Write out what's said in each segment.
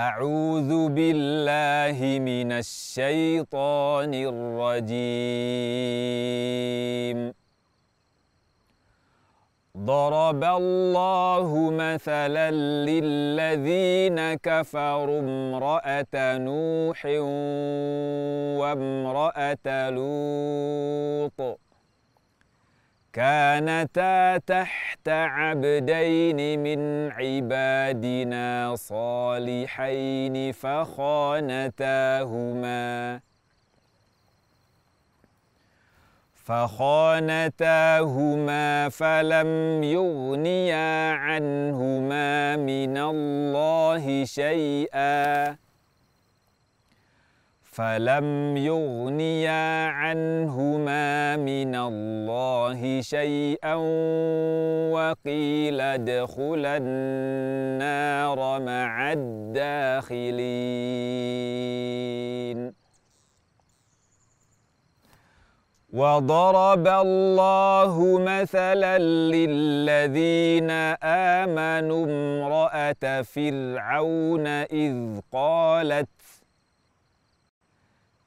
أعوذ بالله من الشيطان الرجيم. ضرب الله مثلا للذين كفروا امرأة نوح وامرأة لوط. كانتا تحت عبدين من عبادنا صالحين فخانتاهما. فخانتاهما فلم يغنيا عنهما من الله شيئا. فلم يغنيا عنهما شيئا وقيل ادخلا النار مع الداخلين. وضرب الله مثلا للذين آمنوا امرأة فرعون إذ قالت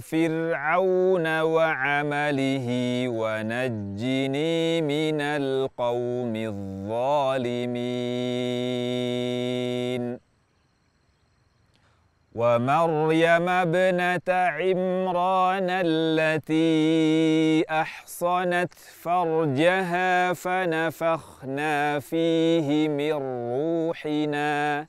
فرعون وعمله ونجني من القوم الظالمين. ومريم ابنة عمران التي أحصنت فرجها فنفخنا فيه من روحنا.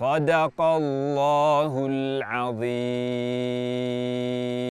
صدق الله العظيم.